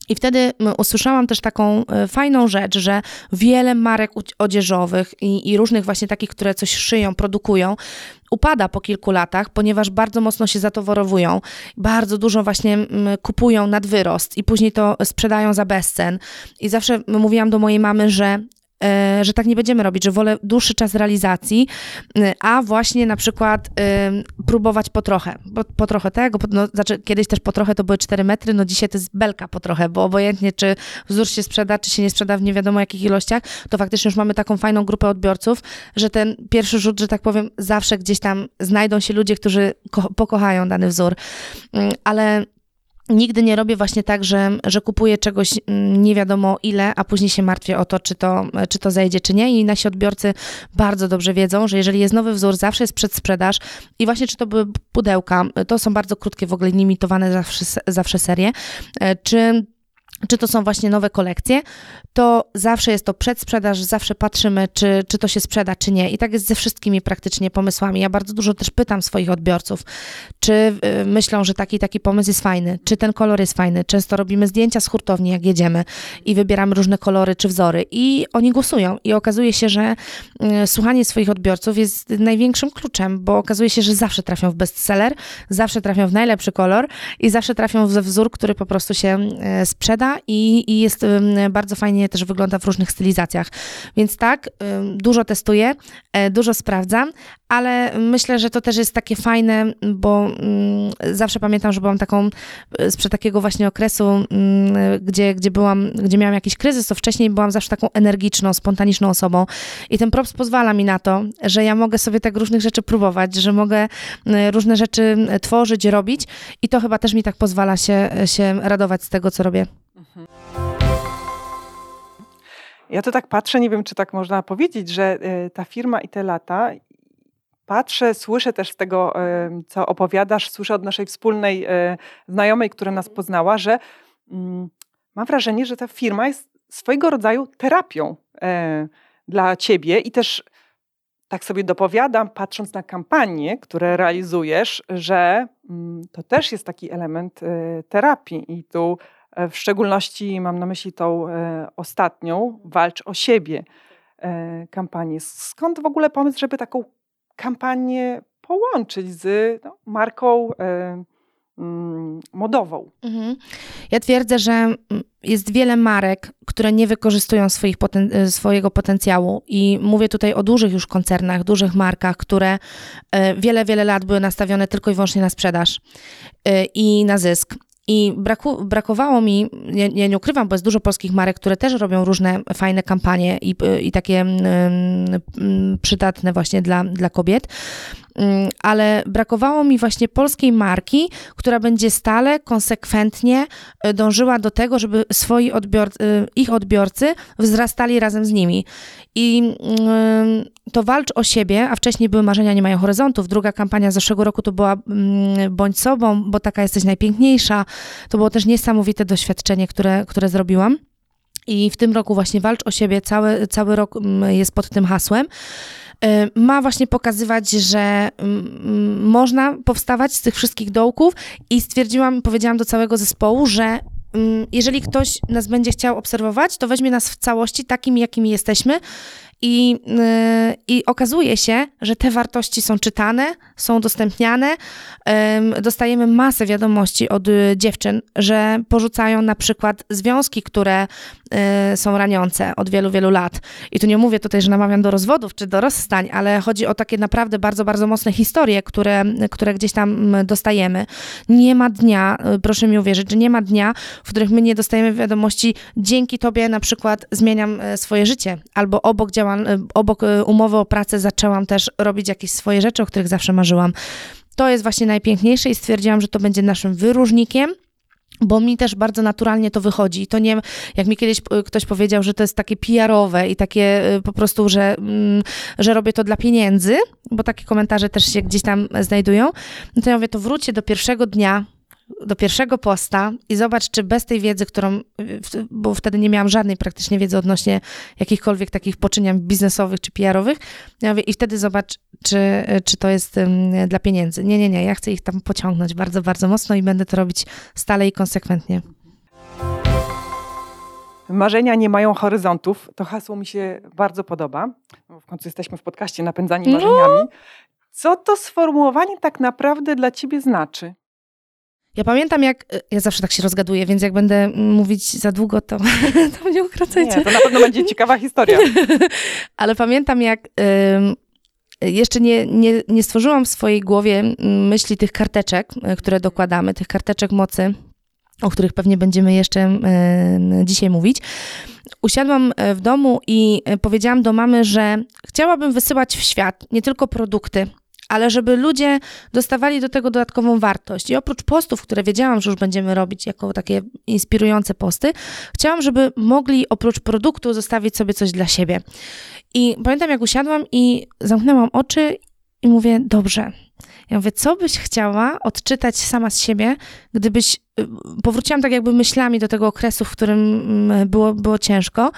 I wtedy usłyszałam też taką e, fajną rzecz, że wiele marek odzieżowych i, i, różnych właśnie takich, które coś szyją, produkują, upada po kilku latach, ponieważ bardzo mocno się zatowarowują, bardzo dużo właśnie kupują nad wyrost i później to sprzedają za bezcen. I zawsze mówiłam do mojej mamy, że że tak nie będziemy robić, że wolę dłuższy czas realizacji, e, a właśnie na przykład e, próbować po trochę, po, po trochę tego, no, znaczy kiedyś też po trochę to były 4 metry, no dzisiaj to jest belka po trochę, bo obojętnie czy wzór się sprzeda, czy się nie sprzeda w nie wiadomo jakich ilościach, to faktycznie już mamy taką fajną grupę odbiorców, że ten pierwszy rzut, że tak powiem, zawsze gdzieś tam znajdą się ludzie, którzy pokochają dany wzór, mm, ale Nigdy nie robię właśnie tak, że, że kupuję czegoś mm, nie wiadomo ile, a później się martwię o to, czy to, czy to zejdzie, czy nie. I nasi odbiorcy bardzo dobrze wiedzą, że jeżeli jest nowy wzór, zawsze jest przedsprzedaż i właśnie czy to były pudełka, to są bardzo krótkie, w ogóle limitowane zawsze, zawsze serie, e, czy czy to są właśnie nowe kolekcje, to zawsze jest to przedsprzedaż, zawsze patrzymy, czy, czy to się sprzeda, czy nie. I tak jest ze wszystkimi praktycznie pomysłami. Ja bardzo dużo też pytam swoich odbiorców, czy y, myślą, że taki taki pomysł jest fajny, czy ten kolor jest fajny. Często robimy zdjęcia z hurtowni, jak jedziemy i wybieramy różne kolory czy wzory i oni głosują. I okazuje się, że y, słuchanie swoich odbiorców jest największym kluczem, bo okazuje się, że zawsze trafią w bestseller, zawsze trafią w najlepszy kolor i zawsze trafią w wzór, który po prostu się y, i, i jest bardzo fajnie też wygląda w różnych stylizacjach. Więc tak, dużo testuję, e, dużo sprawdzam, ale myślę, że to też jest takie fajne, bo mm, zawsze pamiętam, że byłam taką e, sprzed takiego właśnie okresu, mm, gdzie, gdzie byłam, gdzie miałam jakiś kryzys, to wcześniej byłam zawsze taką energiczną, spontaniczną osobą i ten props pozwala mi na to, że ja mogę sobie tak różnych rzeczy próbować, że mogę e, różne rzeczy tworzyć, robić i to chyba też mi tak pozwala się, się radować z tego, co robię. Mhm. Ja to tak patrzę, nie wiem, czy tak można powiedzieć, że e, ta firma i te lata, patrzę, słyszę też z tego, e, co opowiadasz, słyszę od naszej wspólnej e, znajomej, która nas poznała, że mm, mam wrażenie, że ta firma jest swojego rodzaju terapią dla ciebie i też tak sobie dopowiadam, patrząc na kampanie, które realizujesz, że mm, to też jest taki element e, terapii. I tu e, w szczególności mam na myśli tą e, ostatnią, walcz o siebie kampanię. Skąd w ogóle pomysł, żeby taką kampanię połączyć z no, marką mm, modową? Mhm. Ja twierdzę, że jest wiele marek, które nie wykorzystują swoich poten e, swojego potencjału i mówię tutaj o dużych już koncernach, dużych markach, które e, wiele, wiele lat były nastawione tylko i wyłącznie na sprzedaż e, i na zysk. I braku, brakowało mi, ja, nie ukrywam, bo jest dużo polskich marek, które też robią różne fajne kampanie i, i takie mm, przydatne właśnie dla, dla kobiet, ale brakowało mi właśnie polskiej marki, która będzie stale, konsekwentnie e, dążyła do tego, żeby swoi e, ich odbiorcy wzrastali razem z nimi. I mm, to walcz o siebie, a wcześniej były marzenia nie mają horyzontów. Druga kampania z zeszłego roku to była mm, bądź sobą, bo taka jesteś najpiękniejsza. To było też niesamowite doświadczenie, które, które zrobiłam. I w tym roku właśnie walcz o siebie, cały, cały rok mm, jest pod tym hasłem ma właśnie pokazywać, że mm, można powstawać z tych wszystkich dołków i stwierdziłam, powiedziałam do całego zespołu, że jeżeli ktoś nas będzie chciał obserwować, to weźmie nas w całości takimi, jakimi jesteśmy i, yy, I okazuje się, że te wartości są czytane, są udostępniane. Dostajemy masę wiadomości od y, dziewczyn, że porzucają na przykład związki, które są raniące od wielu, wielu lat. I tu nie mówię tutaj, że namawiam do rozwodów czy do rozstań, ale chodzi o takie naprawdę bardzo, bardzo mocne historie, które, które gdzieś tam dostajemy. Nie ma dnia, y, proszę mi uwierzyć, że nie ma dnia, w których my nie dostajemy wiadomości, dzięki tobie na przykład zmieniam e, swoje życie, albo obok działam Y, obok y, umowy o pracę zaczęłam też robić jakieś swoje rzeczy, o których zawsze marzyłam. To jest właśnie najpiękniejsze i stwierdziłam, że to będzie naszym wyróżnikiem bo mi też bardzo naturalnie to wychodzi. To nie, jak mi kiedyś y, ktoś powiedział, że to jest takie PR-owe i takie po prostu, że, mm, że robię to dla pieniędzy, bo takie komentarze też się gdzieś tam znajdują, no to ja mówię, to wróćcie do pierwszego dnia do pierwszego posta i zobacz, czy bez tej wiedzy, którą, bo wtedy nie miałam żadnej praktycznie wiedzy odnośnie jakichkolwiek takich poczynień biznesowych czy PR-owych, ja mówię, i wtedy zobacz, czy, czy to jest um, dla pieniędzy. Nie, nie, nie, ja chcę ich tam pociągnąć bardzo, bardzo mocno i będę to robić stale i konsekwentnie. Marzenia nie mają horyzontów. To hasło mi się bardzo podoba. W końcu jesteśmy w podcaście Napędzani no. Marzeniami. Co to sformułowanie tak naprawdę dla ciebie znaczy? Ja pamiętam, jak. Y, ja zawsze tak się rozgaduję, więc jak będę mówić za długo, to, to mnie ukracajcie. Nie, to na pewno będzie ciekawa historia. Ale pamiętam, jak. jeszcze nie, nie, nie stworzyłam w swojej głowie myśli tych karteczek, y, które dokładamy, tych karteczek mocy, o których pewnie będziemy jeszcze dzisiaj mówić. Usiadłam e, w domu i e, powiedziałam do mamy, że chciałabym wysyłać w świat nie tylko produkty, ale żeby ludzie dostawali do tego dodatkową wartość. I oprócz postów, które wiedziałam, że już będziemy robić jako takie inspirujące posty, chciałam, żeby mogli oprócz produktu zostawić sobie coś dla siebie. I pamiętam, jak usiadłam i zamknęłam oczy i mówię, dobrze. Ja mówię, co byś chciała odczytać sama z siebie, gdybyś. Y, powróciłam tak jakby myślami do tego okresu, w którym mm, było, było ciężko.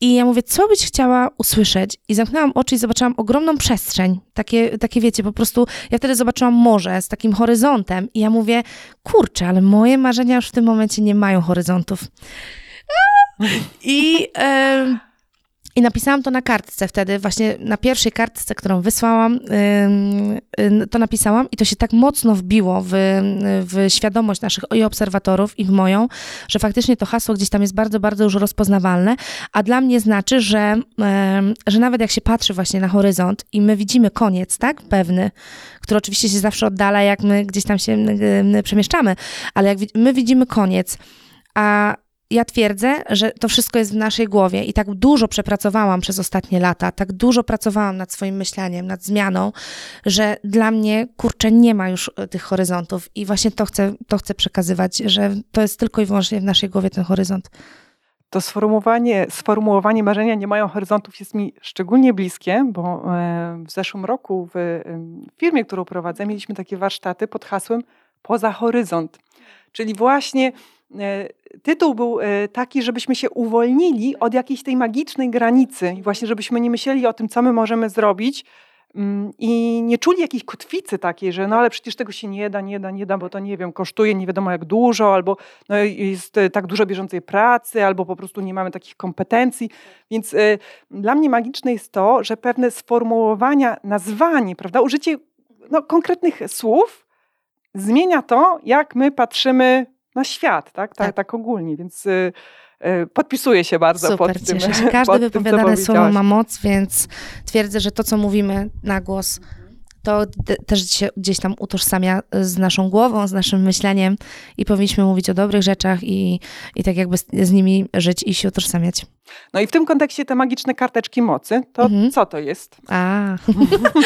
I ja mówię, co byś chciała usłyszeć? I zamknęłam oczy i zobaczyłam ogromną przestrzeń. Takie, takie wiecie, po prostu ja wtedy zobaczyłam morze z takim horyzontem. I ja mówię, kurczę, ale moje marzenia już w tym momencie nie mają horyzontów. I. I napisałam to na kartce wtedy, właśnie na pierwszej kartce, którą wysłałam, to napisałam i to się tak mocno wbiło w, w świadomość naszych i obserwatorów, i w moją, że faktycznie to hasło gdzieś tam jest bardzo, bardzo już rozpoznawalne, a dla mnie znaczy, że, że nawet jak się patrzy właśnie na horyzont i my widzimy koniec, tak, pewny, który oczywiście się zawsze oddala, jak my gdzieś tam się przemieszczamy, ale jak my widzimy koniec, a ja twierdzę, że to wszystko jest w naszej głowie i tak dużo przepracowałam przez ostatnie lata, tak dużo pracowałam nad swoim myśleniem, nad zmianą, że dla mnie, kurczę, nie ma już e, tych horyzontów i właśnie to chcę, to chcę przekazywać, że to jest tylko i wyłącznie w naszej głowie ten horyzont. To sformułowanie, sformułowanie marzenia nie mają horyzontów jest mi szczególnie bliskie, bo e, w zeszłym roku w firmie, którą prowadzę, mieliśmy takie warsztaty pod hasłem Poza horyzont Czyli właśnie e, tytuł był e, taki, żebyśmy się uwolnili od jakiejś tej magicznej granicy właśnie żebyśmy nie myśleli o tym, co my możemy zrobić, Mm, I nie czuli jakiejś kotwicy takiej, że no ale przecież tego się nie da, nie da, nie da, bo to nie wiem, kosztuje nie wiadomo jak dużo, albo no jest e, tak dużo bieżącej pracy, albo po prostu nie mamy takich kompetencji. Więc y, dla mnie magiczne jest to, że pewne sformułowania, nazwanie, prawda, użycie no, konkretnych słów zmienia to, jak my patrzymy na świat, tak, tak, tak ogólnie. Więc y, Y, podpisuję się bardzo Super, pod tym. się. Każde wypowiadane słowo ma moc, więc twierdzę, że to, co mówimy na głos, to też się gdzieś tam utożsamia z naszą głową, z naszym myśleniem i powinniśmy mówić o dobrych rzeczach i, i tak jakby z, z nimi żyć i się utożsamiać. No i w tym kontekście te magiczne karteczki mocy, to mhm. co to jest? A,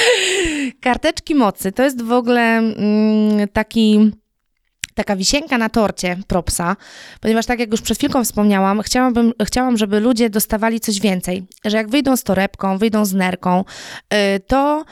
karteczki mocy to jest w ogóle mm, taki taka wisienka na torcie propsa, ponieważ tak jak już przed chwilką wspomniałam, chciałabym, chciałam, żeby ludzie dostawali coś więcej, że jak wyjdą z torebką, wyjdą z nerką, y, to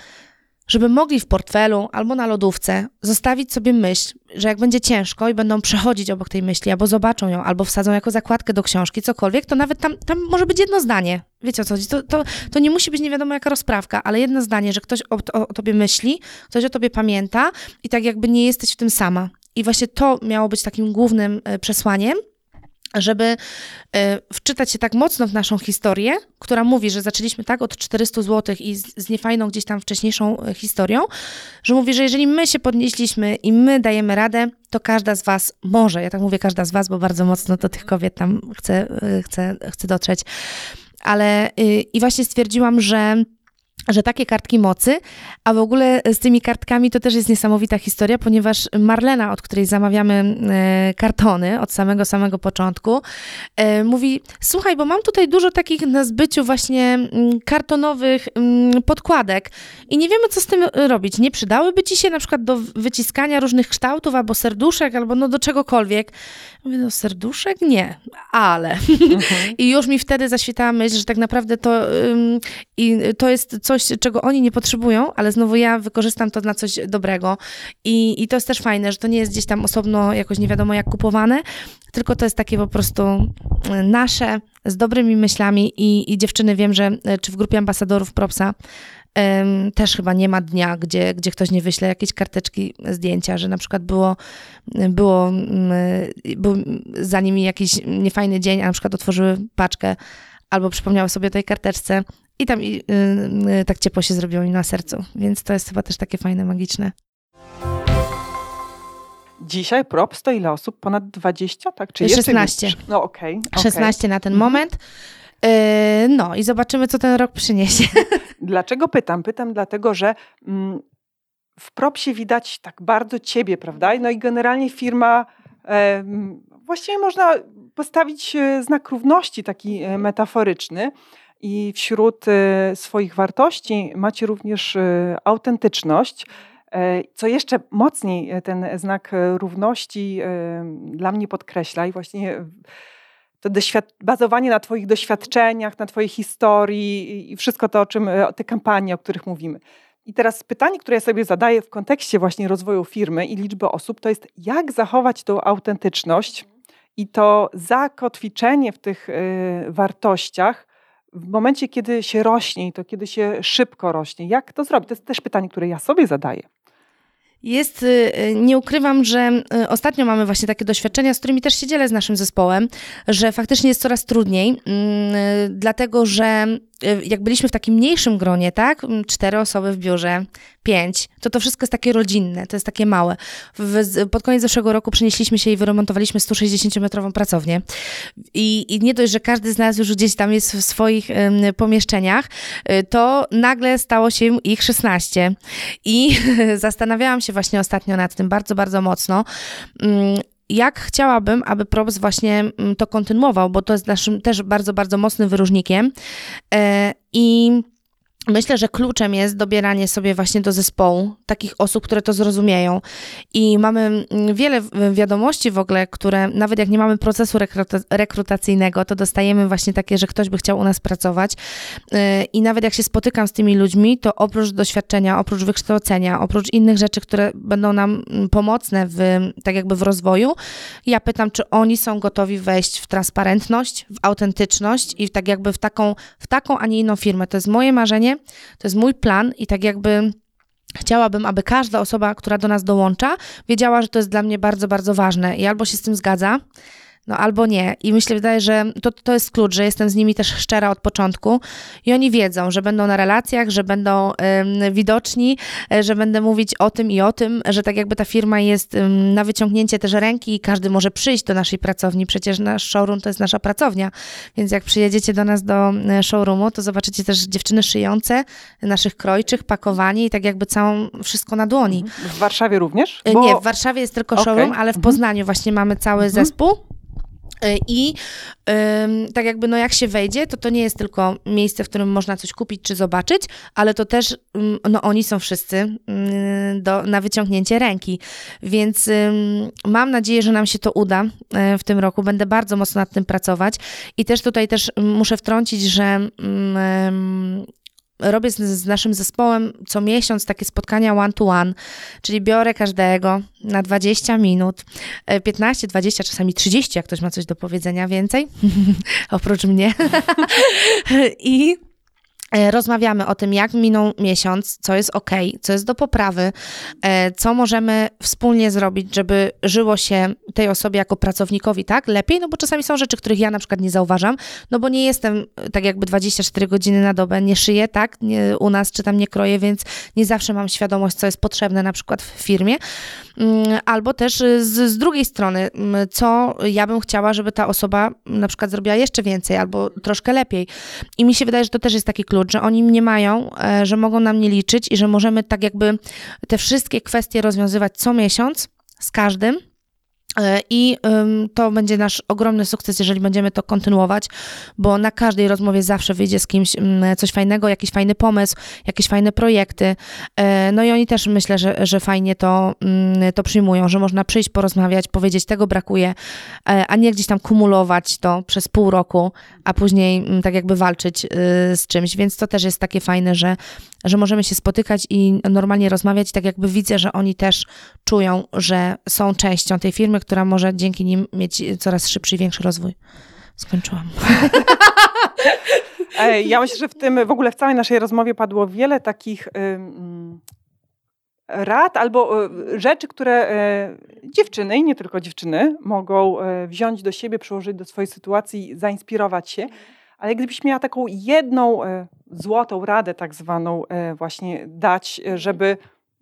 żeby mogli w portfelu albo na lodówce zostawić sobie myśl, że jak będzie ciężko i będą przechodzić obok tej myśli, albo zobaczą ją, albo wsadzą jako zakładkę do książki, cokolwiek, to nawet tam, tam może być jedno zdanie. Wiecie o co chodzi? To, to, to nie musi być nie wiadomo jaka rozprawka, ale jedno zdanie, że ktoś o, o, o tobie myśli, ktoś o tobie pamięta i tak jakby nie jesteś w tym sama. I właśnie to miało być takim głównym e, przesłaniem, żeby e, wczytać się tak mocno w naszą historię, która mówi, że zaczęliśmy tak od 400 zł i z, z niefajną gdzieś tam wcześniejszą e, historią, że mówi, że jeżeli my się podnieśliśmy i my dajemy radę, to każda z was może, ja tak mówię każda z was, bo bardzo mocno do tych kobiet tam chcę, chcę, chcę dotrzeć, ale i właśnie stwierdziłam, że że takie kartki mocy, a w ogóle z tymi kartkami to też jest niesamowita historia, ponieważ Marlena, od której zamawiamy e, kartony od samego, samego początku, e, mówi, słuchaj, bo mam tutaj dużo takich na zbyciu właśnie mm, kartonowych mm, podkładek i nie wiemy, co z tym robić. Nie przydałyby ci się na przykład do wyciskania różnych kształtów albo serduszek, albo no do czegokolwiek. Mówię, no serduszek? Nie, ale. Mhm. I już mi wtedy zaświtała myśl, że tak naprawdę to, i to jest coś, czego oni nie potrzebują, ale znowu ja wykorzystam to na coś dobrego. I, I to jest też fajne, że to nie jest gdzieś tam osobno jakoś nie wiadomo jak kupowane, tylko to jest takie po prostu y, nasze, z dobrymi myślami i, i dziewczyny wiem, że y, czy w grupie ambasadorów Propsa też chyba nie ma dnia, gdzie, gdzie ktoś nie wyśle jakieś karteczki, zdjęcia, że na przykład było, było, był za nimi jakiś niefajny dzień, a na przykład otworzyły paczkę albo przypomniały sobie o tej karteczce i tam i, y, tak ciepło się zrobiło mi na sercu. Więc to jest chyba też takie fajne, magiczne. Dzisiaj prop to ile osób? Ponad 20, tak? Czy 16. Jeszcze... No okej. Okay, 16 na ten mhm. moment. Yy, no i zobaczymy, co ten rok przyniesie. Dlaczego pytam? Pytam dlatego, że mm, w propsie widać tak bardzo ciebie, prawda? No i generalnie firma, e, właściwie można postawić e, znak równości taki e, metaforyczny. I wśród e, swoich wartości macie również autentyczność. Co jeszcze mocniej ten znak równości dla mnie podkreśla i właśnie to bazowanie na Twoich doświadczeniach, na Twojej historii i wszystko to, o czym, te kampanie, o których mówimy. I teraz pytanie, które ja sobie zadaję w kontekście właśnie rozwoju firmy i liczby osób, to jest jak zachować tą autentyczność i to zakotwiczenie w tych y, wartościach w momencie, kiedy się rośnie, to kiedy się szybko rośnie. Jak to zrobić? To jest też pytanie, które ja sobie zadaję. Jest, y, nie ukrywam, że y, ostatnio mamy właśnie takie doświadczenia, z którymi też się dzielę z naszym zespołem, że faktycznie jest coraz trudniej, mm, dlatego że Y, jak byliśmy w takim mniejszym gronie, tak, mm, cztery osoby w biurze, pięć, to to wszystko jest takie rodzinne, to jest takie małe. W, pod koniec zeszłego roku przenieśliśmy się i wyremontowaliśmy 160-metrową pracownię. I, I nie dość, że każdy z nas już gdzieś tam jest w swoich pomieszczeniach, y, to nagle stało się ich 16. I zastanawiałam się właśnie ostatnio nad tym bardzo, bardzo mocno. Mm, jak chciałabym, aby Props właśnie mm, to kontynuował, bo to jest naszym też bardzo, bardzo mocnym wyróżnikiem. E, I Myślę, że kluczem jest dobieranie sobie właśnie do zespołu takich osób, które to zrozumieją. I mamy mm, wiele wiadomości w ogóle, które nawet jak nie mamy procesu rekrutacyjnego, to dostajemy właśnie takie, że ktoś by chciał u nas pracować. Y, I nawet jak się spotykam z tymi ludźmi, to oprócz doświadczenia, oprócz wykształcenia, oprócz innych rzeczy, które będą nam mm, pomocne w, tak jakby w rozwoju, ja pytam, czy oni są gotowi wejść w transparentność, w autentyczność i tak jakby w taką, w taką, a nie inną firmę. To jest moje marzenie to jest mój plan i tak jakby Chciałabym, aby każda osoba, która do nas dołącza, wiedziała, że to jest dla mnie bardzo, bardzo ważne i albo się z tym zgadza, no albo nie. I myślę, wydaje, że to, to jest klucz, że jestem z nimi też szczera od początku i oni wiedzą, że będą na relacjach, że będą ym, widoczni, e, że będę mówić o tym i o tym, że tak jakby ta firma jest ym, na wyciągnięcie też ręki i każdy może przyjść do naszej pracowni. Przecież nasz showroom to jest nasza pracownia, więc jak przyjedziecie do nas do e, showroomu, to zobaczycie też dziewczyny szyjące, naszych krojczych, pakowanie i tak jakby całą, wszystko na dłoni. W Warszawie również? E, Bo... Nie, w Warszawie jest tylko okay. showroom, ale w mhm. Poznaniu właśnie mamy cały mhm. zespół. E, I tak jakby, no jak się wejdzie, to to nie jest tylko miejsce, w którym można coś kupić czy zobaczyć, ale to też, no oni są wszyscy do, na wyciągnięcie ręki. Więc mam nadzieję, że nam się to uda e, w tym roku. Będę bardzo mocno nad tym pracować. I też tutaj też muszę wtrącić, że robię z, z, naszym zespołem co miesiąc takie spotkania one-to-one, czyli biorę każdego na 20 minut, 15, e, 20, czasami 30, jak ktoś ma coś do powiedzenia więcej, oprócz mnie. I rozmawiamy o tym, jak minął miesiąc, co jest ok, co jest do poprawy, e, co możemy wspólnie zrobić, żeby żyło się tej osobie jako pracownikowi tak lepiej, no bo czasami są rzeczy, których ja na przykład nie zauważam, no bo nie jestem tak jakby 24 godziny na dobę, nie szyję, tak, nie, u nas czy tam nie kroję, więc nie zawsze mam świadomość, co jest potrzebne na przykład w firmie, mm, albo też z, z drugiej strony, mm, co ja bym chciała, żeby ta osoba na przykład zrobiła jeszcze więcej albo troszkę lepiej. I mi się wydaje, że to też jest taki klucz, klucz, że oni mnie mają, e, że mogą na mnie liczyć i że możemy tak jakby te wszystkie kwestie rozwiązywać co miesiąc z każdym I to będzie nasz ogromny sukces, jeżeli będziemy to kontynuować, bo na każdej rozmowie zawsze wyjdzie z kimś coś fajnego, jakiś fajny pomysł, jakieś fajne projekty. E, no i oni też myślę, że, że fajnie to, to przyjmują, że można przyjść, porozmawiać, powiedzieć, tego brakuje, e, a nie gdzieś tam kumulować to przez pół roku, a później tak jakby walczyć y, z czymś. Więc to też jest takie fajne, że, że możemy się spotykać i normalnie rozmawiać, tak jakby widzę, że oni też czują, że są częścią tej firmy, która może dzięki nim mieć coraz szybszy i większy rozwój. Skończyłam. Ja myślę, że w tym, w ogóle w całej naszej rozmowie padło wiele takich rad albo y, rzeczy, które y, dziewczyny i nie tylko dziewczyny mogą y, wziąć do siebie, przyłożyć do swojej sytuacji, zainspirować się. Ale gdybyś miała taką jedną złotą radę, tak zwaną, właśnie dać, żeby,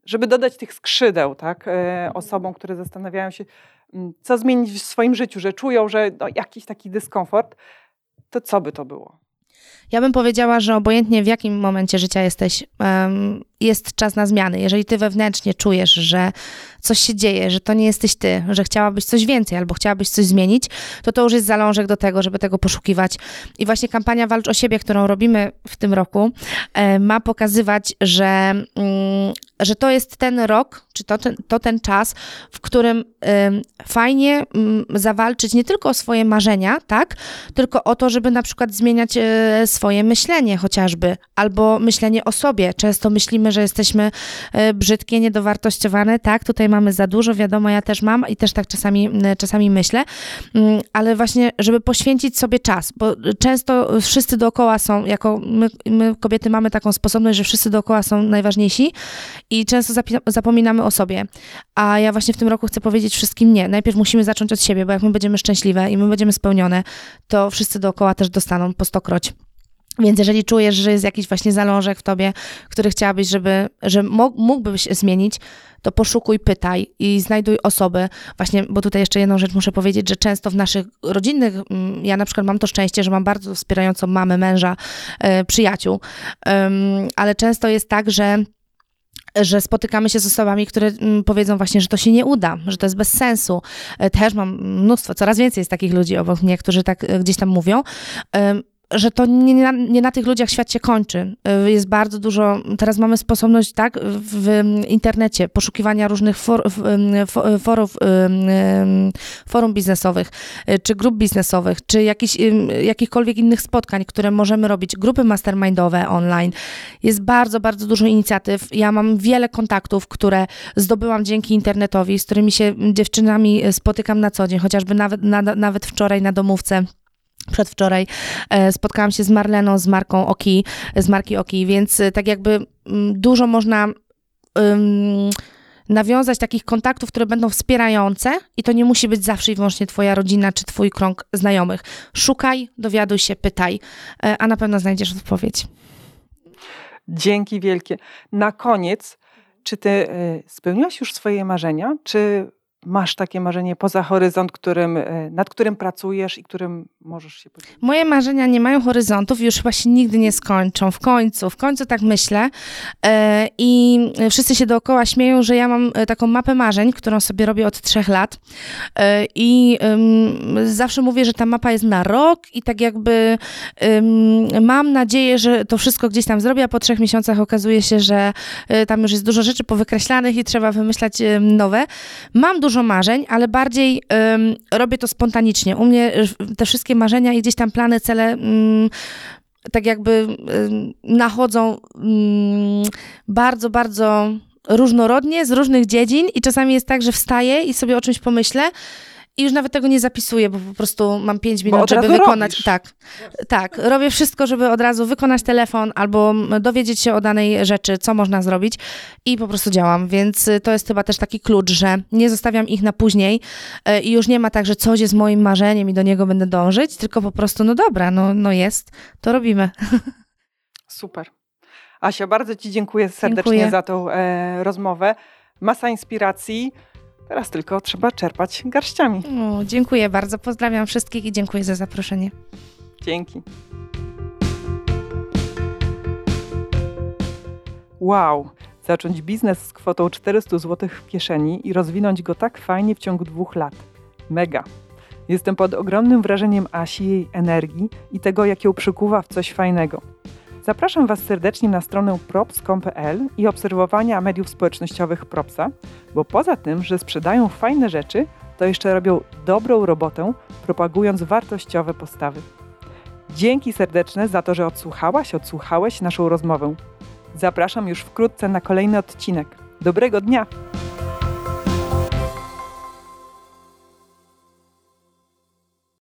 żeby dodać tych skrzydeł tak, osobom, które zastanawiają się, Mm, co zmienić w swoim życiu, że czują, że no, jakiś taki dyskomfort, to co by to było? Ja bym powiedziała, że obojętnie w jakim momencie życia jesteś, jest czas na zmiany. Jeżeli ty wewnętrznie czujesz, że coś się dzieje, że to nie jesteś ty, że chciałabyś coś więcej albo chciałabyś coś zmienić, to to już jest zalążek do tego, żeby tego poszukiwać. I właśnie kampania Walcz o siebie, którą robimy w tym roku, ma pokazywać, że, mm, że to jest ten rok, czy to ten, to ten czas, w którym fajnie mm, zawalczyć nie tylko o swoje marzenia, tak, tylko o to, żeby na przykład zmieniać e, swoje myślenie chociażby, albo myślenie o sobie. Często myślimy, że jesteśmy e, brzydkie, niedowartościowane, tak, tutaj mamy za dużo, wiadomo, ja też mam i też tak czasami, czasami myślę, mm, ale właśnie, żeby poświęcić sobie czas, bo często wszyscy dookoła są, jako my, my kobiety mamy taką sposobność, że wszyscy dookoła są najważniejsi i często zapominamy o sobie. A ja właśnie w tym roku chcę powiedzieć wszystkim nie. Najpierw musimy zacząć od siebie, bo jak my będziemy szczęśliwe i my będziemy spełnione, to wszyscy dookoła też dostaną po stokroć. Więc jeżeli czujesz, że jest jakiś właśnie zalążek w tobie, który chciałabyś, żeby, że mógłbyś zmienić, to poszukuj, pytaj i znajduj osoby. Właśnie, bo tutaj jeszcze jedną rzecz muszę powiedzieć, że często w naszych rodzinnych, mm, ja na przykład mam to szczęście, że mam bardzo wspierającą mamę, męża, e, przyjaciół, ale często jest tak, że że spotykamy się z osobami, które mm, powiedzą właśnie, że to się nie uda, że to jest bez sensu. E, też mam mnóstwo, coraz więcej jest takich ludzi obok mnie, którzy tak e, gdzieś tam mówią że to nie na, nie na, tych ludziach świat się kończy. Y, jest bardzo dużo, teraz mamy sposobność, tak, w internecie poszukiwania różnych for, forów, forum biznesowych, y, czy grup biznesowych, czy jakichś, jakichkolwiek innych spotkań, które możemy robić, grupy mastermindowe online. Jest bardzo, bardzo dużo inicjatyw. Ja mam wiele kontaktów, które zdobyłam dzięki internetowi, z którymi się dziewczynami spotykam na co dzień, chociażby nawet, na, nawet wczoraj na domówce Przedwczoraj e, spotkałam się z Marleną, z marką Oki, z marki Oki, więc e, tak jakby mm, dużo można um, nawiązać takich kontaktów, które będą wspierające i to nie musi być zawsze i wyłącznie twoja rodzina czy twój krąg znajomych. Szukaj, dowiaduj się, pytaj, e, a na pewno znajdziesz odpowiedź. Dzięki wielkie. Na koniec, czy ty spełniłaś już swoje marzenia, czy masz takie marzenie poza horyzont, którym, e, nad którym pracujesz i którym możesz się podzielić? Moje marzenia nie mają horyzontów, już chyba się nigdy nie skończą. W końcu, w końcu tak myślę. E, I wszyscy się dookoła śmieją, że ja mam e, taką mapę marzeń, którą sobie robię od trzech lat. I zawsze mówię, że ta mapa jest na rok i tak jakby mam nadzieję, że to wszystko gdzieś tam zrobię, a po trzech miesiącach okazuje się, że tam już jest dużo rzeczy powykreślanych i trzeba wymyślać nowe. Mam dużo dużo marzeń, ale bardziej um, robię to spontanicznie. U mnie te wszystkie marzenia i gdzieś tam plany, cele um, tak jakby nachodzą bardzo, bardzo różnorodnie, z różnych dziedzin i czasami jest tak, że wstaję i sobie o czymś pomyślę i już nawet tego nie zapisuję, bo po prostu mam 5 minut, żeby wykonać. Robisz. Tak, tak. Robię wszystko, żeby od razu wykonać telefon albo dowiedzieć się o danej rzeczy, co można zrobić i po prostu działam. Więc y, to jest chyba też taki klucz, że nie zostawiam ich na później y, i już nie ma tak, że coś jest moim marzeniem i do niego będę dążyć, tylko po prostu, no dobra, no, no jest, to robimy. Super. Asia, bardzo Ci dziękuję serdecznie dziękuję. za tą e, rozmowę. Masa inspiracji. Teraz tylko trzeba czerpać garściami. O, dziękuję bardzo, pozdrawiam wszystkich i dziękuję za zaproszenie. Dzięki. Wow, zacząć biznes z kwotą 400 zł w kieszeni i rozwinąć go tak fajnie w ciągu dwóch lat. Mega. Jestem pod ogromnym wrażeniem Asi, jej energii i tego, jak ją przykuwa w coś fajnego. Zapraszam Was serdecznie na stronę props.pl i obserwowania mediów społecznościowych Propsa, bo poza tym, że sprzedają fajne rzeczy, to jeszcze robią dobrą robotę, propagując wartościowe postawy. Dzięki serdeczne za to, że odsłuchałaś, odsłuchałeś naszą rozmowę. Zapraszam już wkrótce na kolejny odcinek. Dobrego dnia!